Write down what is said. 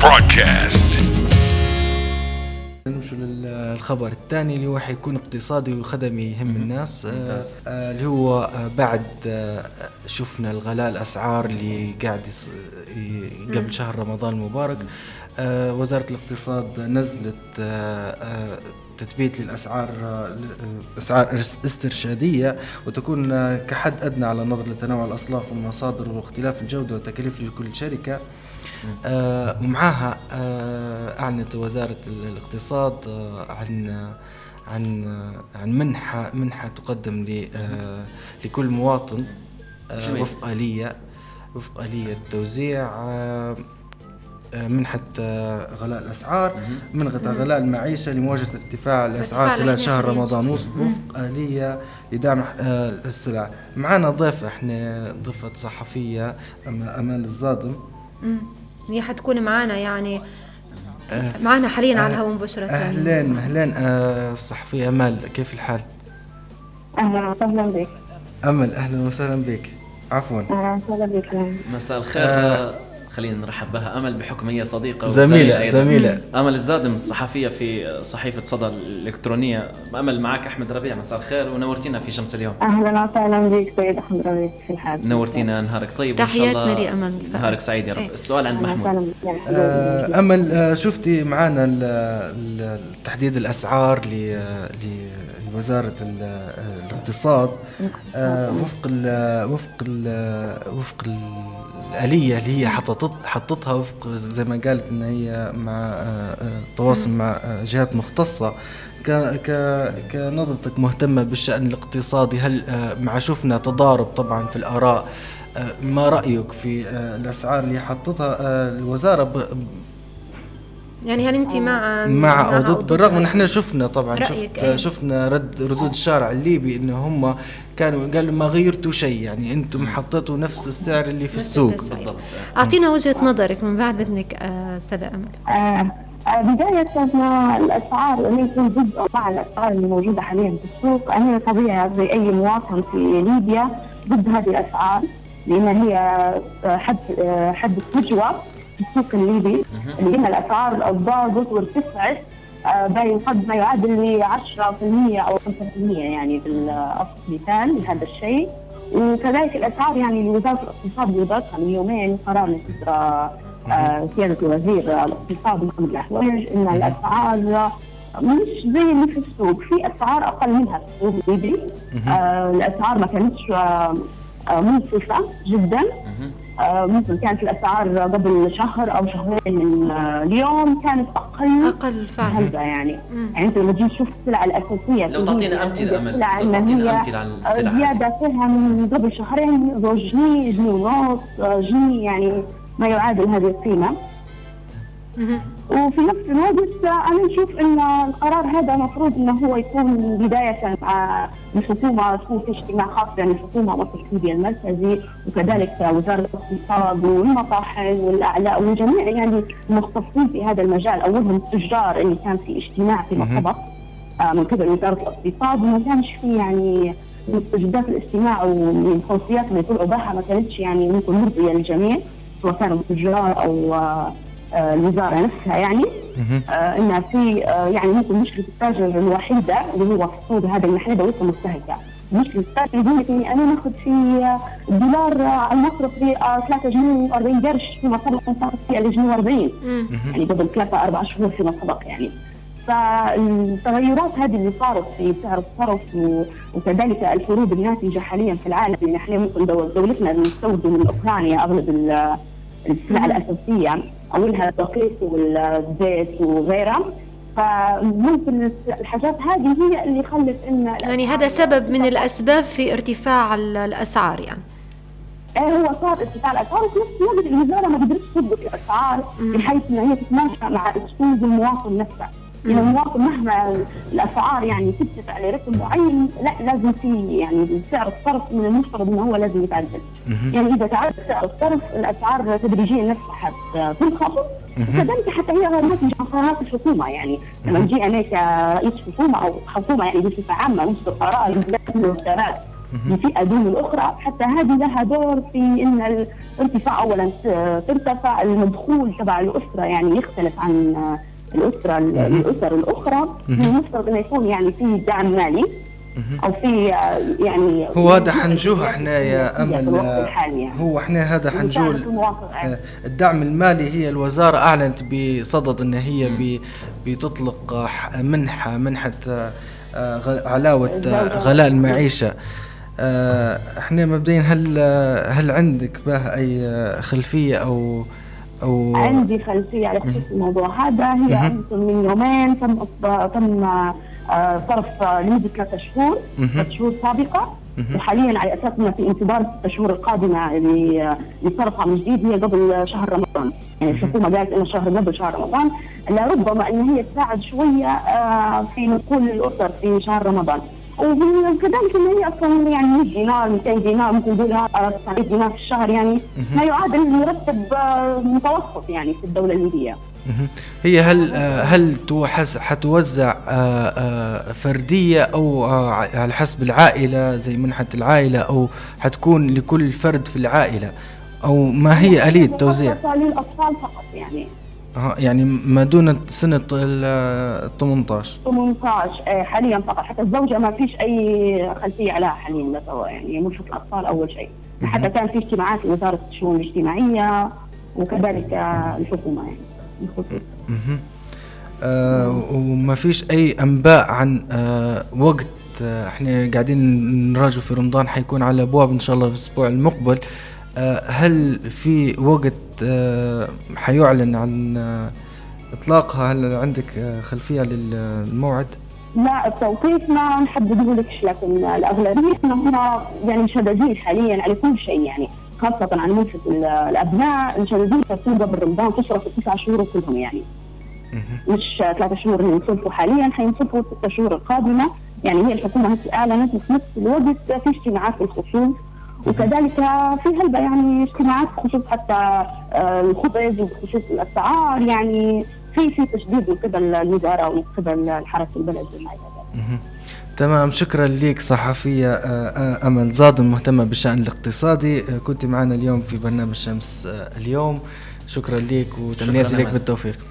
broadcast. نمشوا للخبر الثاني اللي هو حيكون اقتصادي وخدمي يهم الناس آه،. آه، اللي هو آه، بعد آه، شفنا الغلاء الأسعار اللي قاعد قبل شهر رمضان المبارك آه، وزارة الاقتصاد نزلت آه، آه، تثبيت للأسعار اسعار اس- استرشادية وتكون كحد أدنى على النظر لتنوع الاصناف والمصادر واختلاف الجودة والتكاليف لكل شركة. ومعاها أعلنت وزارة ال- الاقتصاد عن عن عن منحة منحة تقدم لكل مواطن. وفق آلية وفق آلية توزيع آه، آه، منحة غلاء الأسعار منغة غلاء المعيشة لمواجهة ارتفاع الأسعار خلال شهر. رمضان. وفق آلية لدعم آه، السلع. معنا ضيف إحنا ضيفة صحفية أم- أمال الظادم مم. هي حتكون معنا يعني معنا حاليا على الهواء مباشرة. اهلين آه، الصحفية أمال كيف الحال؟ أهلا وسهلا بك. امل أهلا وسهلا بك. عفوا. مساء الخير. آه. خلينا نرحب بها. أمل بحكم هي صديقه أيضاً. زميلة. أمل الزادم الصحفية في صحيفة صدى الإلكترونية. أمل معك أحمد ربيع. مساء الخير. ونورتينا في شمس اليوم. أهلا وسهلا بك. سيد أحمد ربيع في الحال. نورتينا. نهارك طيب. تحياتنا لأمل. نهارك سعيد يا رب. إيه. السؤال عند محمود. آه، أمل آه، شفتي معنا تحديد الأسعار ل- آه، الاقتصاد آه، وفق ال وفق ال وفق ال- الآلية اللي هي حطت حطتها وفق زي ما قالت إن هي مع آه، آه، تواصل مع جهات ك كنظرتك مهتمة بالشأن الاقتصادي؟ هل مع شفنا تضارب طبعا في الآراء آه، ما رأيك في الأسعار اللي حطتها الوزارة ب- يعني هل أنت مع مع أو ضد بالرغم ان إحنا شفنا طبعا رأيك شفت إيه؟ شفنا رد ردود الشارع الليبي ان هم كانوا قالوا ما غيرتوا شيء يعني أنتم حطيتوا نفس السعر اللي في السوق. بالضبط. أعطينا وجهة نظرك من بعد إذنك آه، أستاذة أمل. آه، آه، بداية ما الأسعار أن يكون جزء مع الأسعار اللي موجودة حاليا في السوق أنا طبيعي زي أي مواطن في ليبيا ضد هذه الأسعار لأن هي آه، حد حد الفجوة في السوق الليبي لأن الأسعار ضاقت وارتفعت آه، باين قد ما يعادل ل 10% أو 5% يعني بالأصل مثال لهذا الشيء. وكذلك الأسعار يعني لوزارة الاقتصاد وزارتها من يومين قرار من فترة آه، سيادة وزير الاقتصاد محمد الأحوج إن الأسعار مش زي اللي في السوق في أسعار أقل منها في السوق الليبي. آه، الأسعار ما كانتش آه، آه، منصفة جدا. آه، ممكن كانت الأسعار قبل شهر أو شهرين من آه، اليوم كانت أقل. أقل فعلا. يعني. مم. يعني أنت لما تجي تشوف السلع الأساسية لو تعطينا أمل، السلع لو تعطينا هي أمثلة عن السلع زيادة فيها من قبل شهرين جنيه جنيه ونص آه، جنيه يعني ما يعادل هذه القيمة. مهم. وفي نفس الوقت أنا نشوف إن القرار هذا المفروض إنه هو يكون بداية مع الحكومة تكون في اجتماع خاص بين الحكومة ليبيا المركزي وكذلك وزارة الاقتصاد والمطاحن والاعلاء وجميع يعني المختصين في هذا المجال اولهم التجار اللي كان في اجتماع في مرتبط آه، من قبل وزارة الاقتصاد. وما كانش في يعني مستجدات الاجتماع والخلفيات اللي طلعوا بها ما كانتش يعني ممكن مرضيه للجميع سواء كانوا التجار أو آه، الوزارة نفسها يعني. آه انها في آه يعني ممكن مشكلة التاجر الوحيدة اللي هو في السوق هذا المحل لسه مستهلكه مشكلة التاجر يقول لك إني أنا ناخذ في آه، الدولار على المصرف ب 3 جنيه و40 قرش فيما سبق صارت في الجنيه و40 مم. يعني قبل ثلاثة أربع شهور فيما سبق يعني. فالتغيرات هذه اللي صارت في سعر الصرف وكذلك الحروب الناتجة حاليا في العالم يعني حاليا ممكن دول- دولتنا بنستورد من أوكرانيا أغلب ال- السلع الأساسية. أولها الدقيق والزيت وغيرها. فممكن الحاجات هذه هي اللي خلت إن يعني هذا سبب من الأسباب في ارتفاع ال- الأسعار يعني. إيه هو صار ارتفاع الأسعار وفي نفس الوقت الوزاره ما قدرتش تضبط الأسعار بحيث ان هي تتماشى مع اسلوب المواطن نفسه. يعني المواطن مهما الأسعار يعني ترتفع لرقم معين لا لازم في يعني سعر الصرف من المفترض إنه هو لازم يتعدل. يعني إذا تعدل سعر الصرف الأسعار تدريجيا نفسها حتنخفض وكذلك حتى هي ناتجة عن قرارات الحكومة. يعني لما نجي أنا كرئيس حكومة أو حكومة يعني بصفة عامة نصدر قرار الوزارات لفئه دون الأخرى حتى هذه لها دور في إن الارتفاع اولا ترتفع المدخول تبع الأسرة يعني يختلف عن الأسرة الأسر الأخرى المفترض إنه يكون يعني في دعم مالي أو في يعني هو هذا حنجوه إحنا يا امل يعني. هو إحنا هذا حنجول آه، الدعم المالي هي الوزارة أعلنت بصدد إن هي بتطلق منحة منحة آه، علاوة غلاء المعيشة. آه، إحنا مبدئيا هل هل عندك به أي خلفية أو أو عندي خلفية على خصوص الموضوع هذا. هي من يومين تم تم آه، صرف لمدة ثلاثة شهور ثلاث شهور سابقة. وحاليا على أساس انه في انتظار الشهور القادمة اللي صرفها من جديد هي قبل شهر رمضان، يعني الحكومة قالت إنه شهر قبل شهر رمضان. لربما ان هي تساعد شوية آه، في نقول الأسر في شهر رمضان. وكذلك ان هي أصلا يعني 100 دينار 200 دينار 200 دينار 900 دينار في الشهر يعني ما يعادل مرتب آه، متوسط يعني في الدولة الليبيه. هي هل آه، هل حتوزع آه، فردية أو على حسب العائلة زي منحة العائلة أو حتكون لكل فرد في العائلة أو ما هي آلية التوزيع؟ للأطفال فقط يعني آه يعني ما دون سنة ال 18 18 إيه حاليا فقط. حتى الزوجة ما فيش أي خلفية عليها حاليا يعني مرشد الأطفال أول شيء. حتى كان في اجتماعات لوزارة الشؤون الاجتماعية وكذلك الحكومة يعني. آه وما فيش أي أنباء عن آه وقت آه إحنا قاعدين نراجع في رمضان حيكون على أبواب إن شاء الله في الأسبوع المقبل. آه هل في وقت آه، حيعلن عن آه، إطلاقها؟ هل عندك آه، خلفية للموعد؟ لا التوقيت ما نحدده لكش لكن الأغلبية هم يعني مشددين حاليا على كل شيء يعني خاصة عن منفذ الأبناء مشددين تصير قبل رمضان تشرف التسع شهور كلهم يعني. مش ثلاثة شهور اللي ينصرفوا حاليا حينصرفوا الست شهور القادمة. يعني هي الحكومة هسه أعلنت في نفس الوقت في اجتماعات بالخصوص وكذلك في هلبة يعني اجتماعات بخصوص حتى آه، الخبز وبخصوص الأسعار يعني في في تشديد من قبل الوزاره ومن قبل الحرس البلد تمام شكرا لك صحفية آه، آه، أمل زاد مهتمة بالشأن الاقتصادي. كنت معنا اليوم في برنامج شمس اليوم. شكرا لك وتمنياتي لك بالتوفيق.